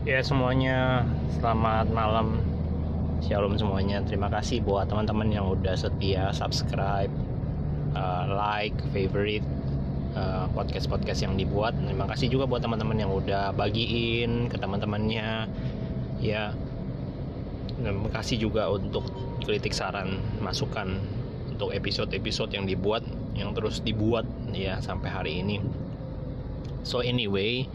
Ya semuanya. Selamat malam. Shalom semuanya. Terima kasih buat teman-teman yang udah setia subscribe uh, Like, favorite uh, Podcast-podcast yang dibuat. Terima kasih juga buat teman-teman yang udah bagiin ke teman-temannya. Ya Terima kasih juga untuk kritik saran Masukan Untuk episode-episode yang dibuat Yang terus dibuat ya sampai hari ini. So anyway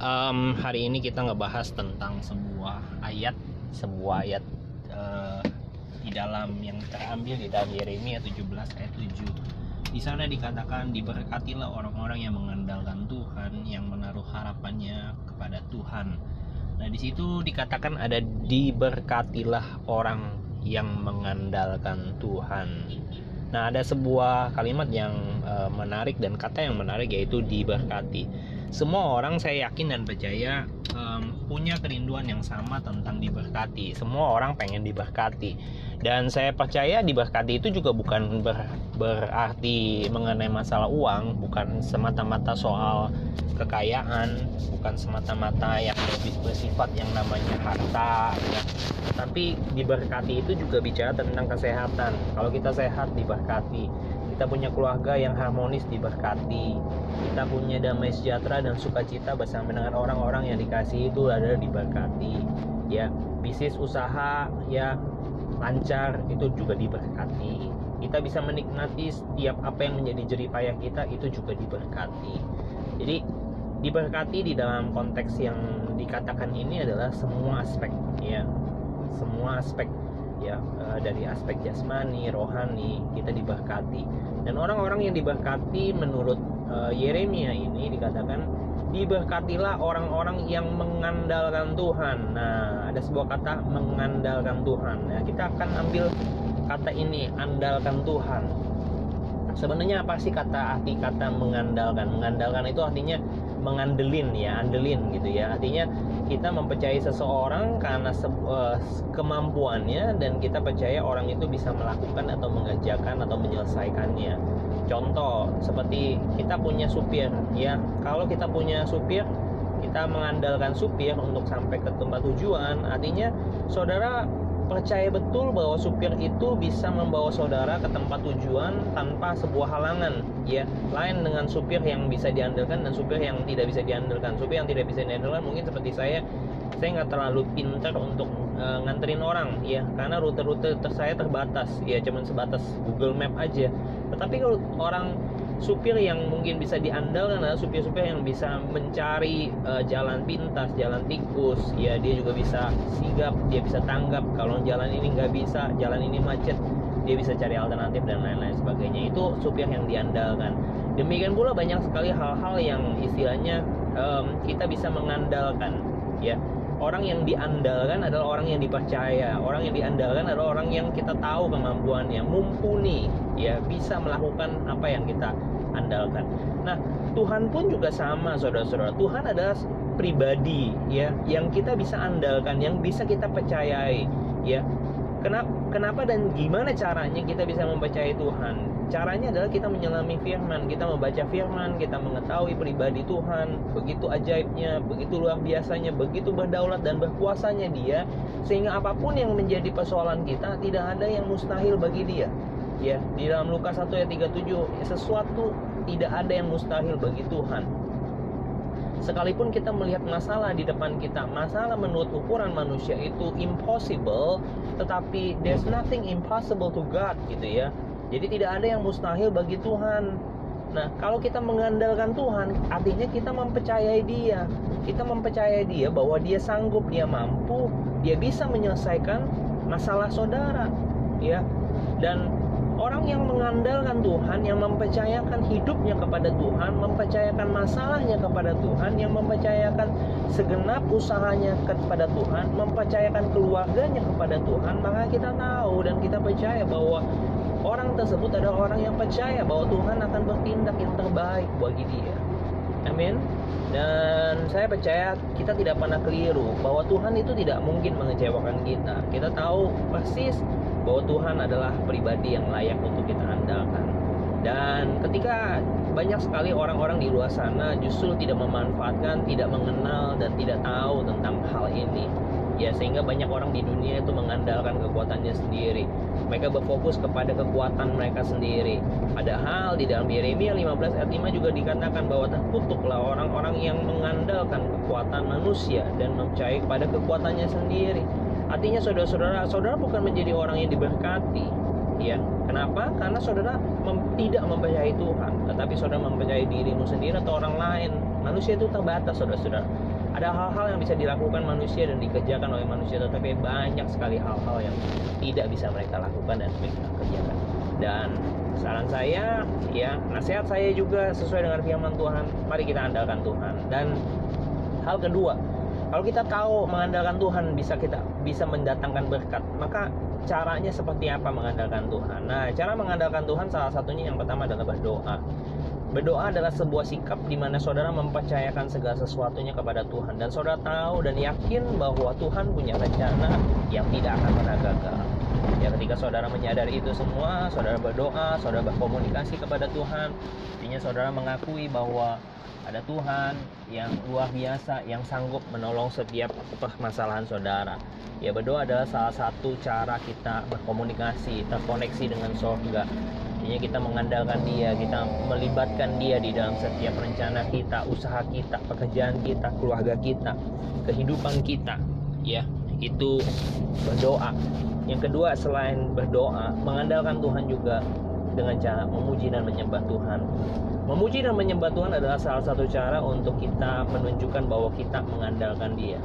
um, hari ini kita ngebahas tentang sebuah ayat sebuah ayat uh, di dalam yang terambil di dalam Yeremia 17 ayat 7 di sana dikatakan diberkatilah orang-orang yang mengandalkan Tuhan yang menaruh harapannya kepada Tuhan. Nah di situ dikatakan ada diberkatilah orang yang mengandalkan Tuhan. Nah, ada sebuah kalimat yang uh, menarik dan kata yang menarik yaitu diberkati semua orang saya yakin dan percaya um, punya kerinduan yang sama tentang diberkati. Semua orang pengen diberkati. Dan saya percaya diberkati itu juga bukan ber, berarti mengenai masalah uang, bukan semata-mata soal kekayaan, bukan semata-mata yang lebih bersifat yang namanya harta, ya. Tapi diberkati itu juga bicara tentang kesehatan. Kalau kita sehat diberkati kita punya keluarga yang harmonis diberkati kita punya damai sejahtera dan sukacita bersama dengan orang-orang yang dikasih itu adalah diberkati ya bisnis usaha ya lancar itu juga diberkati kita bisa menikmati setiap apa yang menjadi jerih payah kita itu juga diberkati jadi diberkati di dalam konteks yang dikatakan ini adalah semua aspek ya. Semua aspek ya eh, dari aspek jasmani, rohani kita diberkati. Dan orang-orang yang diberkati menurut uh, Yeremia ini dikatakan diberkatilah orang-orang yang mengandalkan Tuhan. Nah, ada sebuah kata mengandalkan Tuhan. Nah, kita akan ambil kata ini andalkan Tuhan. Sebenarnya apa sih kata arti kata mengandalkan? Mengandalkan itu artinya mengandelin ya andelin gitu ya. Artinya kita mempercayai seseorang karena uh, kemampuannya dan kita percaya orang itu bisa melakukan atau mengerjakan atau menyelesaikannya. Contoh seperti kita punya supir ya. Kalau kita punya supir kita mengandalkan supir untuk sampai ke tempat tujuan artinya saudara percaya betul bahwa supir itu bisa membawa saudara ke tempat tujuan tanpa sebuah halangan ya. Lain dengan supir yang bisa diandalkan dan supir yang tidak bisa diandalkan. Supir yang tidak bisa diandalkan mungkin seperti saya saya nggak terlalu pintar untuk uh, nganterin orang ya. Karena rute-rute ter saya terbatas ya. Cuman sebatas Google Map aja. Tetapi kalau orang supir yang mungkin bisa diandalkan adalah supir-supir yang bisa mencari uh, jalan pintas, jalan tikus, ya dia juga bisa sigap, dia bisa tanggap kalau jalan ini nggak bisa, jalan ini macet, dia bisa cari alternatif dan lain-lain sebagainya. Itu supir yang diandalkan. Demikian pula banyak sekali hal-hal yang istilahnya um, kita bisa mengandalkan, ya orang yang diandalkan adalah orang yang dipercaya. Orang yang diandalkan adalah orang yang kita tahu kemampuannya. Mumpuni ya bisa melakukan apa yang kita andalkan. Nah Tuhan pun juga sama saudara-saudara. Tuhan adalah pribadi ya yang kita bisa andalkan yang bisa kita percayai ya. Kenapa kenapa dan gimana caranya kita bisa mempercayai Tuhan Caranya adalah kita menyelami firman, kita membaca firman, kita mengetahui pribadi Tuhan, begitu ajaibnya, begitu luar biasanya, begitu berdaulat dan berkuasanya Dia, sehingga apa pun yang menjadi persoalan kita tidak ada yang mustahil bagi Dia. Ya, di dalam Lukas 1 ayat 37, sesuatu tidak ada yang mustahil bagi Tuhan. Sekalipun kita melihat masalah di depan kita, masalah menurut ukuran manusia itu impossible, tetapi there's nothing impossible to God gitu ya jadi tidak ada yang mustahil bagi Tuhan. Nah, kalau kita mengandalkan Tuhan, artinya kita mempercayai Dia. Kita mempercayai Dia bahwa Dia sanggup, Dia mampu, Dia bisa menyelesaikan masalah saudara, ya. Dan orang yang mengandalkan Tuhan, yang mempercayakan hidupnya kepada Tuhan, mempercayakan masalahnya kepada Tuhan, yang mempercayakan segenap usahanya kepada Tuhan, mempercayakan keluarganya kepada Tuhan, maka kita tahu dan kita percaya bahwa orang tersebut adalah orang yang percaya bahwa Tuhan akan bertindak yang terbaik bagi dia. Amin. Dan saya percaya kita tidak pernah keliru bahwa Tuhan itu tidak mungkin mengecewakan kita. Kita tahu persis bahwa Tuhan adalah pribadi yang layak untuk kita andalkan. dan ketika banyak sekali orang-orang di luar sana justru tidak memanfaatkan, tidak mengenal dan tidak tahu tentang hal ini. Ya, sehingga banyak orang di dunia itu mengandalkan kekuatannya sendiri. Mereka berfokus kepada kekuatan mereka sendiri. Padahal di dalam Yeremia 15 ayat 5 juga dikatakan bahwa terkutuklah orang-orang yang mengandalkan kekuatan manusia dan percaya kepada kekuatannya sendiri. Artinya saudara-saudara, saudara bukan menjadi orang yang diberkati, ya kenapa karena saudara mem tidak mempercayai Tuhan tetapi saudara mempercayai dirimu sendiri atau orang lain manusia itu terbatas saudara-saudara ada hal-hal yang bisa dilakukan manusia dan dikerjakan oleh manusia tetapi banyak sekali hal-hal yang tidak bisa mereka lakukan dan mereka kerjakan. Dan saran saya ya nasihat saya juga sesuai dengan firman Tuhan. Mari kita andalkan Tuhan. Dan hal kedua kalau kita tahu mengandalkan Tuhan bisa kita bisa mendatangkan berkat maka caranya seperti apa mengandalkan Tuhan? Nah cara mengandalkan Tuhan salah satunya yang pertama adalah berdoa Berdoa adalah sebuah sikap di mana saudara mempercayakan segala sesuatunya kepada Tuhan dan saudara tahu dan yakin bahwa Tuhan punya rencana yang tidak akan pernah gagal. Ya ketika saudara menyadari itu semua, saudara berdoa, saudara berkomunikasi kepada Tuhan, artinya saudara mengakui bahwa ada Tuhan yang luar biasa yang sanggup menolong setiap permasalahan saudara. Ya berdoa adalah salah satu cara kita berkomunikasi, terkoneksi dengan surga Artinya kita mengandalkan dia, kita melibatkan dia di dalam setiap rencana kita, usaha kita, pekerjaan kita, keluarga kita, kehidupan kita. Ya, itu berdoa. Yang kedua selain berdoa, mengandalkan Tuhan juga dengan cara memuji dan menyembah Tuhan. Memuji dan menyembah Tuhan adalah salah satu cara untuk kita menunjukkan bahwa kita mengandalkan Dia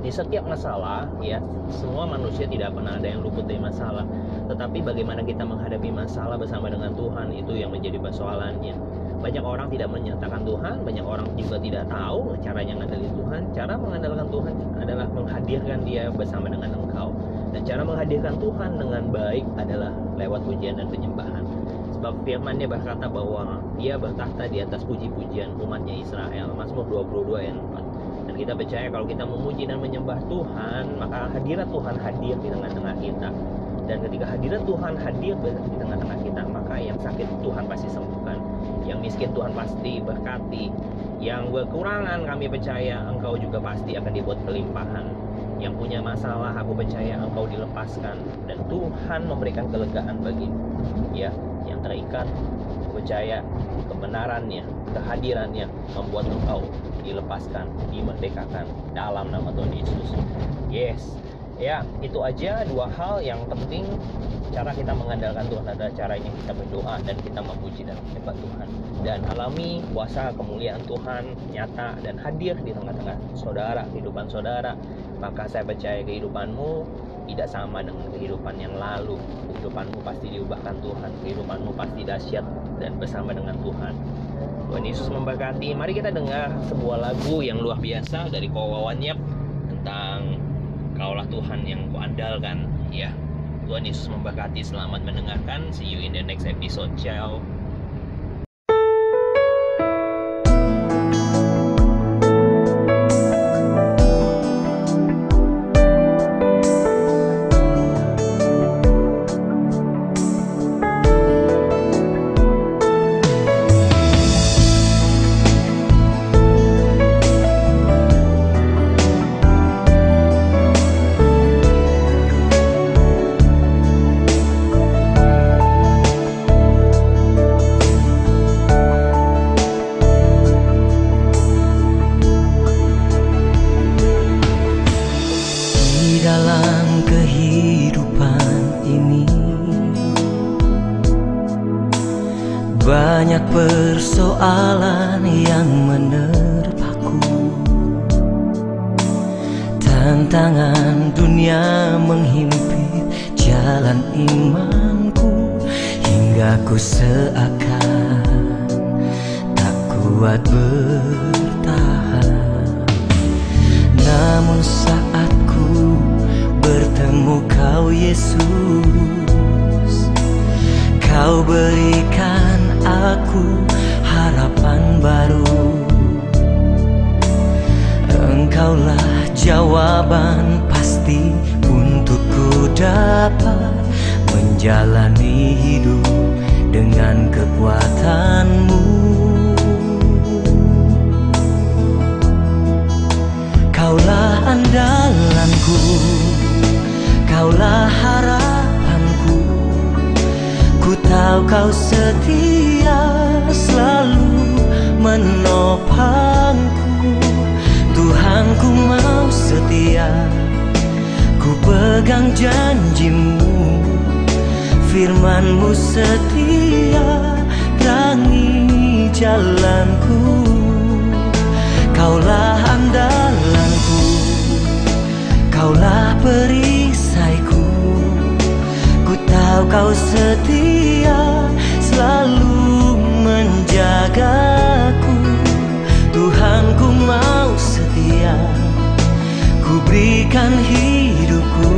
di setiap masalah ya semua manusia tidak pernah ada yang luput dari masalah. Tetapi bagaimana kita menghadapi masalah bersama dengan Tuhan itu yang menjadi persoalannya. Banyak orang tidak menyatakan Tuhan banyak orang juga tidak tahu caranya mengandalkan Tuhan. Cara mengandalkan Tuhan adalah menghadirkan dia bersama dengan engkau. Dan cara menghadirkan Tuhan dengan baik adalah lewat pujian dan penyembahan. Sebab firmannya berkata bahwa dia bertakhta di atas puji-pujian umatnya Israel. Mazmur 22 ayat 4 dan kita percaya kalau kita memuji dan menyembah Tuhan maka hadirat Tuhan hadir di tengah-tengah kita. Dan ketika hadirat Tuhan hadir di tengah-tengah kita maka yang sakit Tuhan pasti sembuhkan. Yang miskin Tuhan pasti berkati. Yang kekurangan kami percaya engkau juga pasti akan dibuat kelimpahan. Yang punya masalah aku percaya engkau dilepaskan. Dan Tuhan memberikan kelegaan bagimu. Ya yang terikat percaya kebenarannya kehadirannya membuat engkau dilepaskan, dimerdekakan dalam nama Tuhan Yesus. Yes, ya itu aja dua hal yang penting cara kita mengandalkan Tuhan adalah caranya kita berdoa dan kita memuji dan menyembah Tuhan. Dan alami kuasa kemuliaan Tuhan nyata dan hadir di tengah-tengah saudara kehidupan saudara. Maka saya percaya kehidupanmu tidak sama dengan kehidupan yang lalu. Kehidupanmu pasti diubahkan Tuhan kehidupanmu pasti dahsyat dan bersama dengan Tuhan Tuhan Yesus memberkati. Mari kita dengar sebuah lagu yang luar biasa dari Kowawan Yap tentang Kaulah Tuhan yang kuandalkan. Ya, Tuhan Yesus memberkati. Selamat mendengarkan. See you in the next episode. Ciao. Tantangan dunia menghimpit jalan imanku Hingga ku seakan tak kuat bertahan. Namun saat ku bertemu kau Yesus. Kau berikan aku harapan baru jawaban pasti untuk ku dapat menjalani hidup dengan kekuatanmu. Kaulah andalanku Kaulah harapanku. Ku tahu kau setia selalu menopangku setia Ku pegang janjimu Firmanmu setia Terangi jalanku. Kaulah andalanku Kaulah perisaiku. Ku tahu kau setia berikan hidupku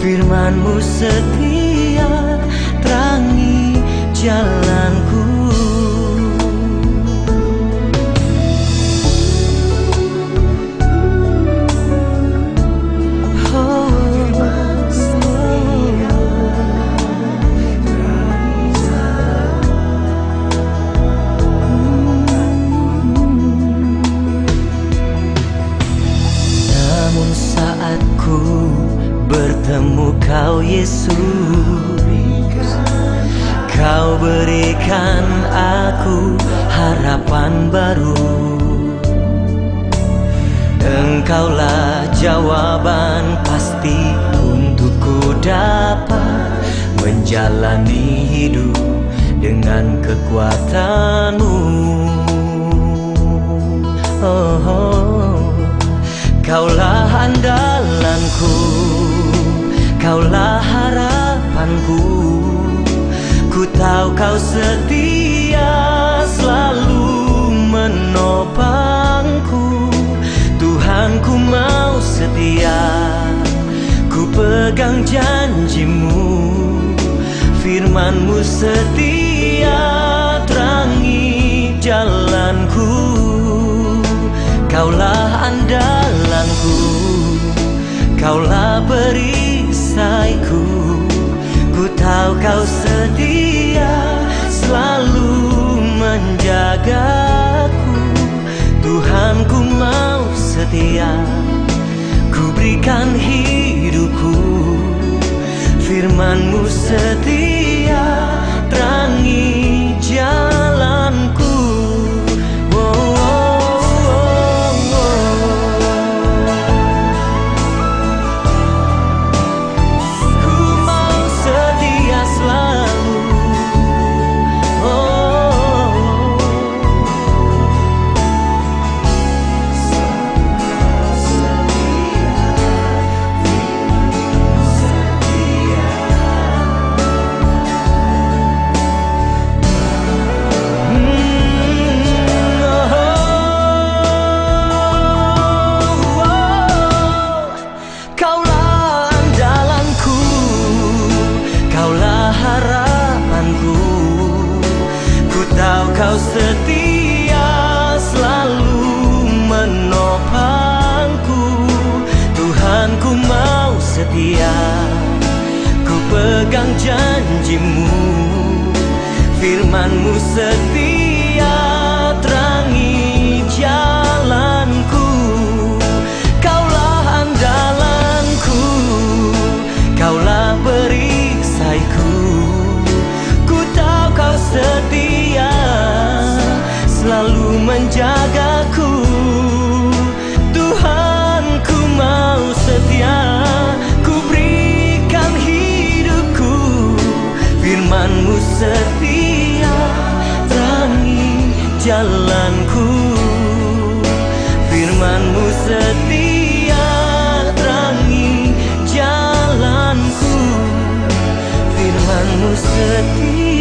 Firmanmu setia Terangi jalanku Menjalani hidup dengan kekuatanmu. Oh, oh. Kaulah andalanku Kaulah harapanku. Ku tahu kau setia Selalu menopangku. Tuhanku mau setia. Ku pegang janjimu Firmanmu setia Terangi jalanku. Kaulah andalanku Kaulah perisaiku. Ku tahu kau setia Selalu menjagaku. Tuhanku mau setia Ku berikan hidupku Firmanmu setia Terangi janjimu Firmanmu setia Firmanmu